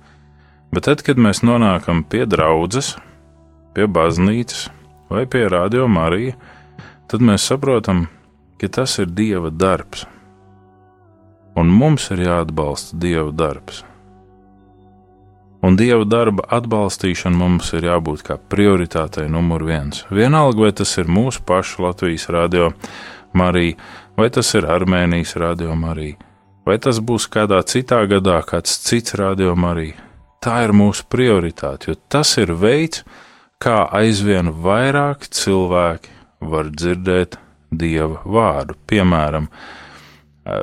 Bet tad, kad mēs nonākam pie draudzes, pie baznīcas vai pie radio Marija, tad mēs saprotam, ka tas ir Dieva darbs. Un mums ir jāatbalsta Dieva darbs. Un Dieva darba atbalstīšana mums ir jābūt kā prioritātei numur viens. Vienalga, vai tas ir mūsu pašu Latvijas radio Marija, vai tas ir Armēnijas radio Marija, vai tas būs kādā citā gadā kāds cits radio Marija. Tā ir mūsu prioritāte, jo tas ir veids, kā aizvien vairāk cilvēki var dzirdēt Dieva vārdu. Piemēram,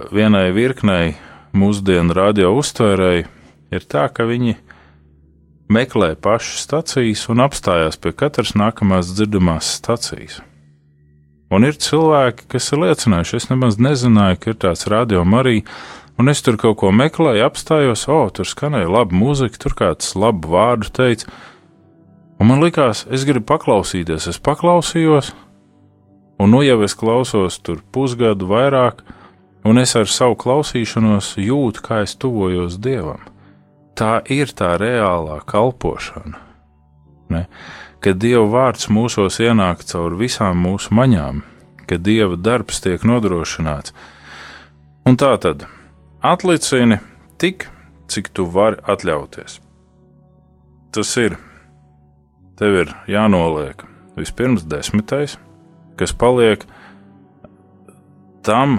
vienai virknei mūsdienu radio uztvērēji ir tā, ka viņi meklē pašas stacijas un apstājās pie katras nākamās dzirdamās stacijas. Un ir cilvēki, kas ir liecinājuši, es nemaz nezināju, ka ir tāds radio arī, un es tur kaut ko meklēju, apstājos, o, tur skanēja laba mūzika, tur kāds labu vārdu teica, un man likās, es gribu paklausīties, es paklausījos, un nu jau es klausos tur pusgadu vairāk, un es ar savu klausīšanos jūtu, kā es tuvojos Dievam tā ir tā reālā kalpošana. Ne? Kad Dieva vārds mūsos ienāk caur visām mūsu maņām, kad Dieva darbs tiek nodrošināts. Un tā tad atlicini tik, cik tu vari atļauties. Tas ir, tev ir jānoliek vispirms desmitais, kas paliek tam,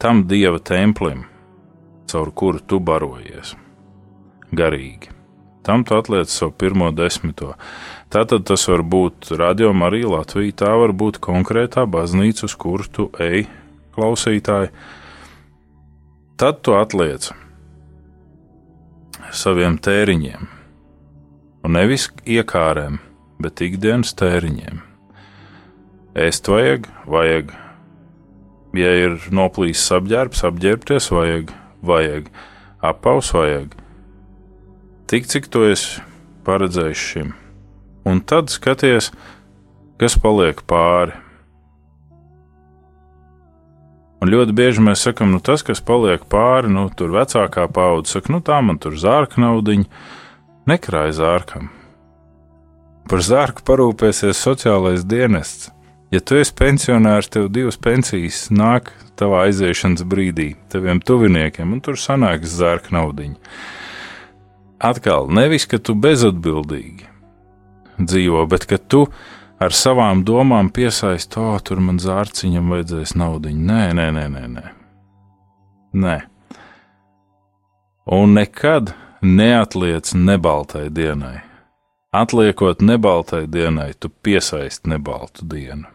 tam Dieva templim, caur kuru tu barojies garīgi. Tam tu atliec savu pirmo desmito. Tātad tas var būt radio arī Latvija, tā var būt konkrētā baznīca, uz kuru tu ej, klausītāji. Tad tu atliec saviem tēriņiem, un nevis iekārēm, bet ikdienas tēriņiem. Ēst vajag, vajag, ja ir noplīsis apģērbs, apģērbties vajag, vajag, apaus vajag. Tik cik to esi paredzējis šim, un tad skaties, kas paliek pāri. Un ļoti bieži mēs sakām, nu tas, kas paliek pāri, nu tur vecākā paudze saka, nu tā man tur zārka naudiņa, nekrāj zārkam. Par zārku parūpēsies sociālais dienests. Ja tu esi pensionārs, tev divas pensijas nāk tavā aiziešanas brīdī, taviem tuviniekiem, un tur sanāks zārka naudiņa. Atkal, nevis, ka tu bezatbildīgi dzīvo, bet ka tu ar savām domām piesaisti, to tur man zārciņam vajadzēs naudiņu. Nē, nē, nē, nē, nē. nē. Un nekad neatliec nebaltai dienai. Atliekot nebaltai dienai, tu piesaisti nebaltu dienu.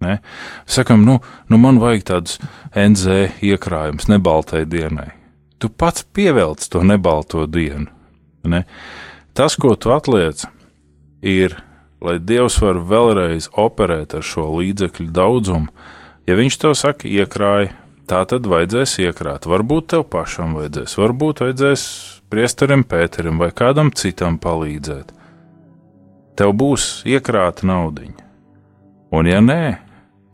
Ne? Sakam, nu, nu man vajag tāds NZ iekrājums nebaltai dienai. Tu pats pievelc to nebalto dienu. Ne? Tas, ko tu atliec, ir, lai Dievs var vēlreiz operēt ar šo līdzekļu daudzumu. Ja Viņš tev saka, iekrāj, tā tad vajadzēs iekrāt. Varbūt tev pašam vajadzēs, varbūt vajadzēs priesterim Pēterim vai kādam citam palīdzēt. Tev būs iekrāta naudiņa. Un ja nē,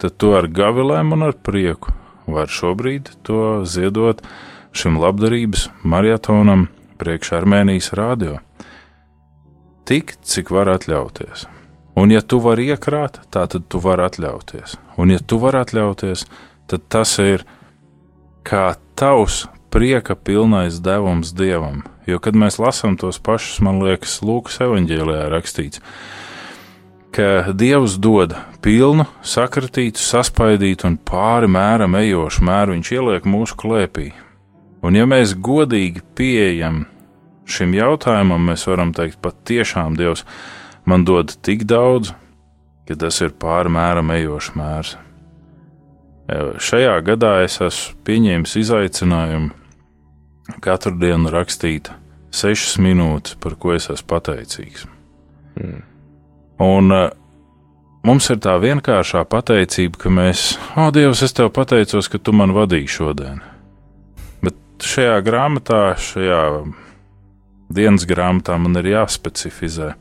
tad tu ar gavilēm un ar prieku var šobrīd to ziedot šim labdarības maratonam priekš Armēnijas rādio. Tik, cik var atļauties. Un, ja tu vari iekrāt, tā tad tu vari atļauties. Un, ja tu vari atļauties, tad tas ir kā tavs prieka pilnais devums dievam. Jo, kad mēs lasām tos pašus, man liekas, Lūkas evanģēlijā rakstīts, ka Dievs dod pilnu, sakratītu, saspaidītu un pāri mēram ejošu mēru, viņš ieliek mūsu klēpī. Un, ja mēs godīgi pieejam šim jautājumam, mēs varam teikt, pat tiešām Dievs man dod tik daudz, ka tas ir pāri mēram ejošs mērs. E, Šajā gadā es esmu pieņēmis izaicinājumu katru dienu rakstīt sešas minūtes, par ko es esmu pateicīgs. Mm. Un uh, mums ir tā vienkāršā pateicība, ka mēs, o, Dievs, es tev pateicos, ka tu man vadīji šodien. Bet šajā grāmatā, šajā dienas grāmatā man ir jāspecificē,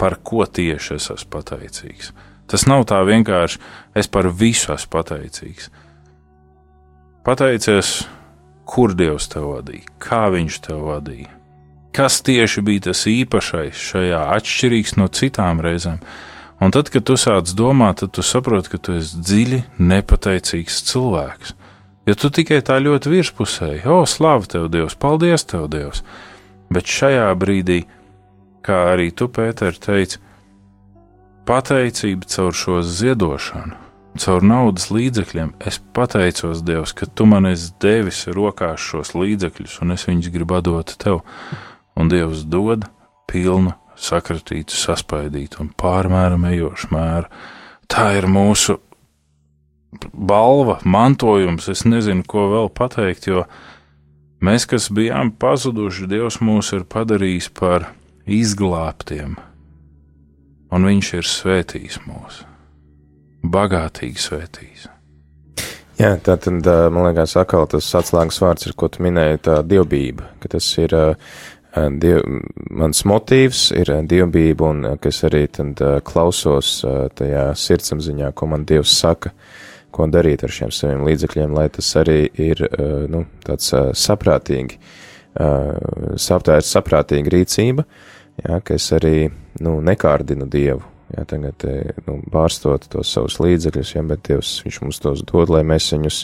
par ko tieši es esmu pateicīgs. Tas nav tā vienkārši, es par visu esmu pateicīgs. Pateicies, kur Dievs tev vadīja, kā Viņš tev vadīja, kas tieši bija tas īpašais šajā, atšķirīgs no citām reizēm. Un tad, kad tu sāc domāt, tad tu saproti, ka tu esi dziļi nepateicīgs cilvēks. Ja tu tikai tā ļoti virspusēji, o, slavu tev, Dievs, paldies tev, Dievs! Bet šajā brīdī, kā arī tu, Pēter, teici, pateicība caur šo ziedošanu, caur naudas līdzekļiem, es pateicos Dievs, ka tu man esi devis rokās šos līdzekļus, un es viņus gribu dot tev. Un Dievs dod pilnu, sakratītu, saspaidītu un pārmēram ejošu mēru. Tā ir mūsu balva, mantojums. Es nezinu, ko vēl pateikt, jo Mēs, kas bijām pazuduši, Dievs mūs ir padarījis par izglābtiem, un Viņš ir svētījis mūs, bagātīgi svētījis. Jā, tā tad, man liekas, atkal tas atslēgas vārds ir, ko tu minēji, tā dievbība, ka tas ir diev, mans motīvs, ir dievbība, un kas arī tad klausos tajā sirdsapziņā, ko man Dievs saka, ko darīt ar šiem saviem līdzekļiem, lai tas arī ir eh, nu, tāds eh, saprātīgi, eh, tā ir saprātīga rīcība, jā, ka es arī nu, nekārdinu Dievu. Jā, tagad nu, bārstot tos savus līdzekļus, ja, bet Dievs viņš mums tos dod, lai mēs viņus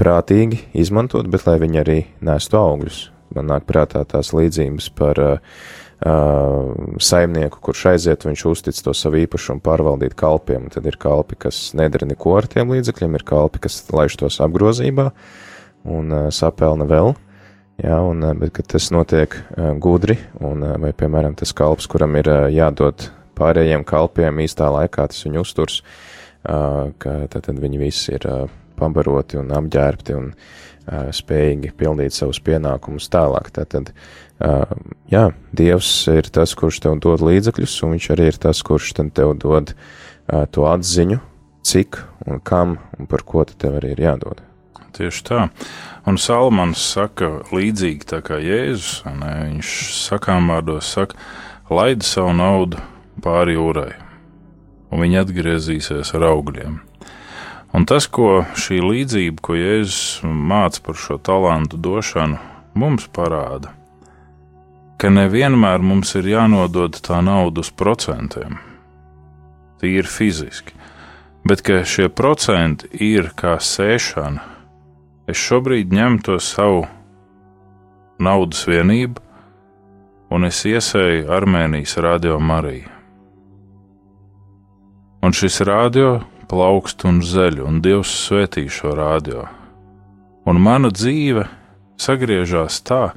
prātīgi izmantot, bet lai viņi arī nestu augļus. Man nāk prātā tās līdzības par uh, uh, saimnieku, kurš aiziet, viņš uztic to savu īpašumu pārvaldīt kalpiem. Tad ir kalpi, kas nedara neko ar tiem līdzekļiem, ir kalpi, kas laiž tos apgrozībā un uh, sapelna vēl. Jā, un, uh, bet, kad tas notiek uh, gudri, un, uh, vai, piemēram, tas kalps, kuram ir uh, jādod pārējiem kalpiem īstā laikā, tas viņu uzturs, uh, ka tad, tad viņi visi ir uh, pabaroti un apģērbti un uh, spējīgi pildīt savus pienākumus tālāk. Tātad, uh, jā, Dievs ir tas, kurš tev dod līdzekļus, un Viņš arī ir tas, kurš tev dod to atziņu, cik un kam un par ko tev arī ir jādod. Tieši tā. Un Salmans saka, līdzīgi tā kā Jēzus, ne, viņš sakām vārdos saka, laid savu naudu pāri jūrai, un viņi atgriezīsies ar augļiem. Un tas, ko šī līdzība, ko Jēzus māca par šo talantu došanu, mums parāda, ka nevienmēr mums ir jānodod tā nauda uz procentiem, tīri fiziski, bet ka šie procenti ir kā sēšana. Es šobrīd ņemu to savu naudas vienību, un es iesēju Armēnijas radio Mariju. Un šis radio plaukst un zeļ, un Dievs svētī šo radio. Un mana dzīve sagriežās tā,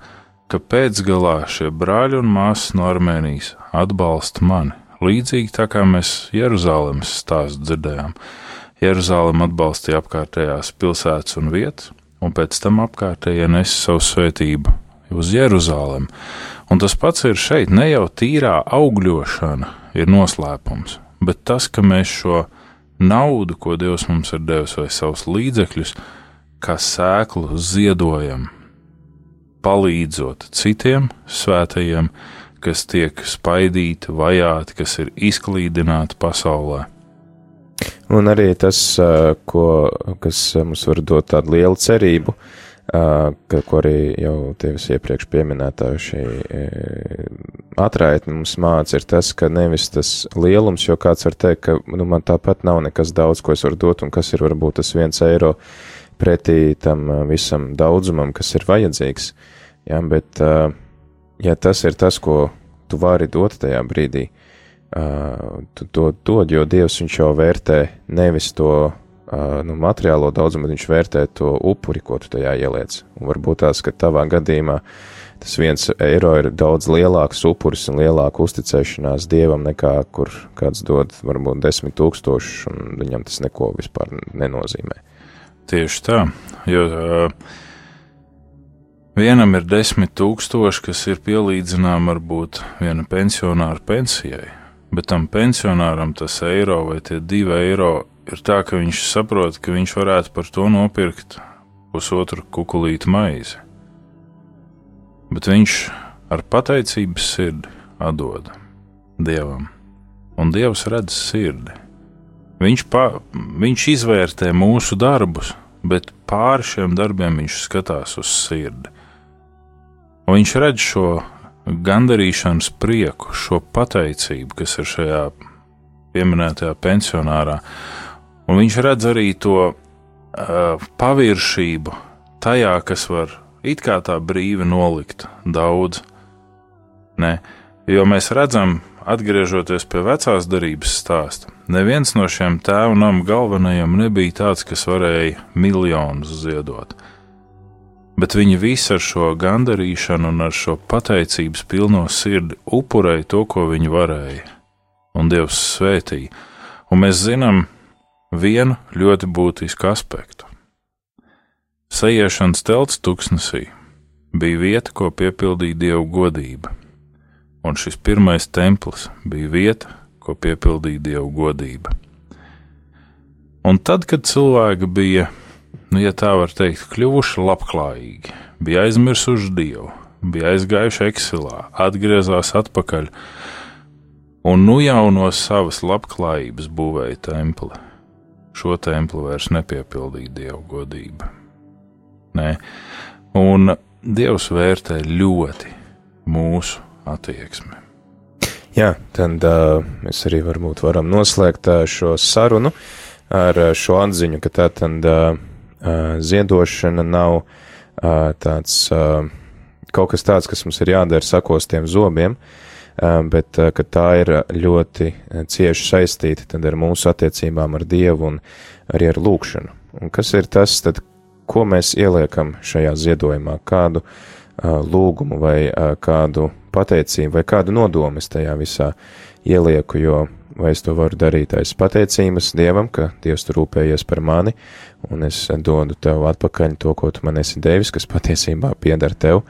ka pēcgalā šie brāļi un māsas no Armēnijas atbalsta mani, līdzīgi tā kā mēs Jeruzalemes stāstu dzirdējām. Jeruzalem atbalstīja apkārtējās pilsētas un vietas, un pēc tam apkārtējie nesa savu svētību uz Jeruzalem. Un tas pats ir šeit, ne jau tīrā augļošana ir noslēpums, bet tas, ka mēs šo naudu, ko Dievs mums ir devis, vai savus līdzekļus, kā sēklu ziedojam, palīdzot citiem svētajiem, kas tiek spaidīti, vajāti, kas ir izklīdināti pasaulē. Un arī tas, ā, ko, kas mums var dot tādu lielu cerību, ā, ka, ko arī jau tevis iepriekš pieminētā šī atraitne mums māca, ir tas, ka nevis tas lielums, jo kāds var teikt, ka nu, man tāpat nav nekas daudz, ko es varu dot, un kas ir varbūt tas viens eiro pretī tam visam daudzumam, kas ir vajadzīgs. Jā, bet, ja tas ir tas, ko tu vari dot tajā brīdī, tu to dod, jo Dievs viņš jau vērtē nevis to nu, materiālo daudzumu, bet viņš vērtē to upuri, ko tu tajā ieliec. Un varbūt tās, ka tavā gadījumā tas viens eiro ir daudz lielāks upuris un lielāka uzticēšanās Dievam nekā kur kāds dod varbūt desmit tūkstošus, un viņam tas neko vispār nenozīmē. Tieši tā, jo uh, vienam ir desmit tūkstoši, kas ir pielīdzināms varbūt viena pensionāra pensijai, bet tam pensionāram tas eiro vai tie divi eiro ir tā, ka viņš saprot, ka viņš varētu par to nopirkt pusotru kukulītu maizi. Bet viņš ar pateicības sirdi atdod Dievam, un Dievs redz sirdi. Viņš, pa, viņš izvērtē mūsu darbus, bet pāri šiem darbiem viņš skatās uz sirdi. Un viņš redz šo gandarīšanas prieku, šo pateicību, kas ir šajā pieminētajā pensionārā. Un viņš redz arī to uh, paviršību tajā, kas var it kā tā brīvi nolikt daudz. Ne, jo mēs redzam, atgriežoties pie vecās darības stāsta, neviens no šiem tēvu namu galvenajiem nebija tāds, kas varēja miljonus ziedot bet viņi visi ar šo gandarīšanu un ar šo pateicības pilno sirdi upurēja to, ko viņi varēja, un Dievs svētīja. Un mēs zinām vienu ļoti būtisku aspektu. Sajiešanas telts tuksnesī bija vieta, ko piepildīja Dieva godība, un šis pirmais templis bija vieta, ko piepildīja Dieva godība. Un tad, kad cilvēki bija nu, ja tā var teikt, kļuvuši labklājīgi, bija aizmirsuši Dievu, bija aizgājuši eksilā, atgriezās atpakaļ un nu jau no savas labklājības būvēja templi. Šo templi vairs nepiepildīja Dieva godība. Nē, un Dievs vērtē ļoti mūsu attieksmi. Jā, tad uh, mēs arī varam noslēgt uh, šo sarunu ar uh, šo atziņu, ka tā tad uh, ziedošana nav tāds kaut kas tāds, kas mums ir jādara sakostiem zobiem, bet ka tā ir ļoti cieši saistīta ar mūsu attiecībām ar Dievu un arī ar lūkšanu. Un kas ir tas, tad, ko mēs ieliekam šajā ziedojumā, kādu lūgumu vai kādu pateicību vai kādu nodomu es tajā visā ielieku, jo vai es to varu darīt aiz pateicības Dievam, ka Dievs tur rūpējies par mani, un es dodu tev atpakaļ to, ko tu man esi devis, kas patiesībā pieder tev,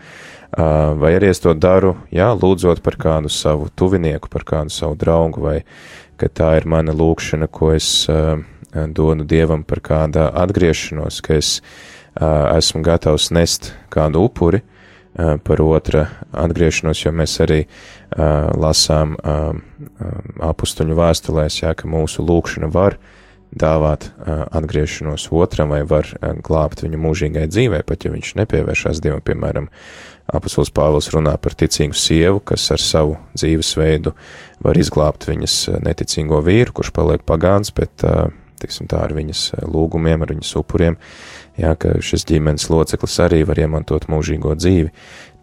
vai arī es to daru, jā, lūdzot par kādu savu tuvinieku, par kādu savu draugu, vai ka tā ir mana lūkšana, ko es dodu Dievam par kādu atgriešanos, ka es esmu gatavs nest kādu upuri, par otra atgriešanos, jo mēs arī uh, lasām uh, apustuņu vēstulēs, jā, ka mūsu lūkšana var dāvāt uh, atgriešanos otram vai var uh, glābt viņu mūžīgai dzīvē, pat ja viņš nepievēršās Dievam, piemēram, apustulis Pāvils runā par ticīgu sievu, kas ar savu dzīvesveidu var izglābt viņas neticīgo vīru, kurš paliek pagāns, bet, uh, tiksim tā, ar viņas lūgumiem, ar viņas upuriem, jā, ka šis ģimenes loceklis arī var iemantot mūžīgo dzīvi,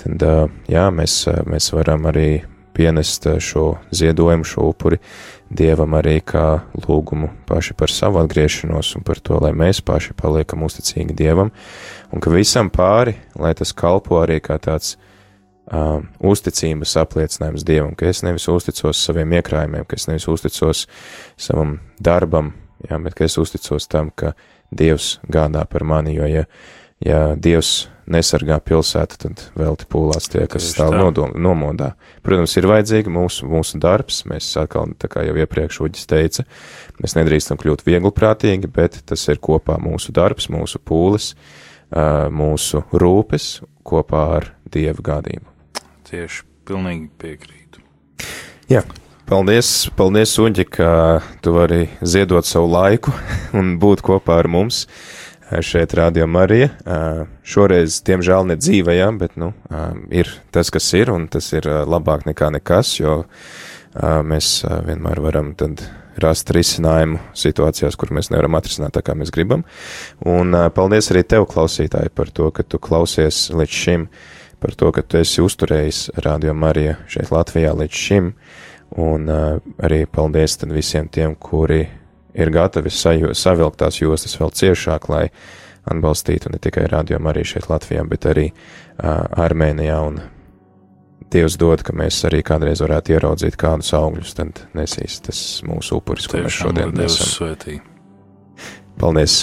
tad, jā, mēs, mēs varam arī pienest šo ziedojumu, šo upuri Dievam arī kā lūgumu paši par savu atgriešanos un par to, lai mēs paši paliekam uzticīgi Dievam, un ka visam pāri, lai tas kalpo arī kā tāds uh, uzticības apliecinājums Dievam, ka es nevis uzticos saviem iekrājumiem, ka es nevis uzticos savam darbam, jā, bet ka es uzticos tam, ka Dievs gādā par mani, jo ja ja Dievs nesargā pilsētu, tad velti pūlās tie, kas stāv tā. nodom, nomodā. Protams, ir vajadzīga mūsu, mūsu darbs, mēs atkal, tā kā jau iepriekš Uģis teica, mēs nedrīkstam kļūt viegliprātīgi, bet tas ir kopā mūsu darbs, mūsu pūles, mūsu rūpes kopā ar Dieva gādību. Tieši pilnīgi piekrītu. Jā. Paldies, paldies, Uģi, ka tu vari ziedot savu laiku un būt kopā ar mums eh, šeit, Marija. Eh, Šoreiz, diemžēl, ne dzīvē, jā, bet, nu, ir tas, kas ir, un tas ir labāk nekā nekas, jo mēs vienmēr varam tad rast risinājumu situācijās, kur mēs nevaram atrisināt tā, kā mēs gribam. Un paldies arī tev, klausītāji, par to, ka tu klausies līdz šim, par to, ka tu esi uzturējis Rādio Marija šeit Latvijā līdz šim. Un uh, arī paldies visiem tiem, kuri ir gatavi savilkt tās jostas vēl ciešāk, lai atbalstītu ne tikai rādījumu arī šeit Latvijā, bet arī uh, Armēnijā. Un Dievs dod, ka mēs arī kādreiz varētu ieraudzīt kādus augļus, tad nesīs tas mūsu upuris, ko mēs šodien nesam. Paldies!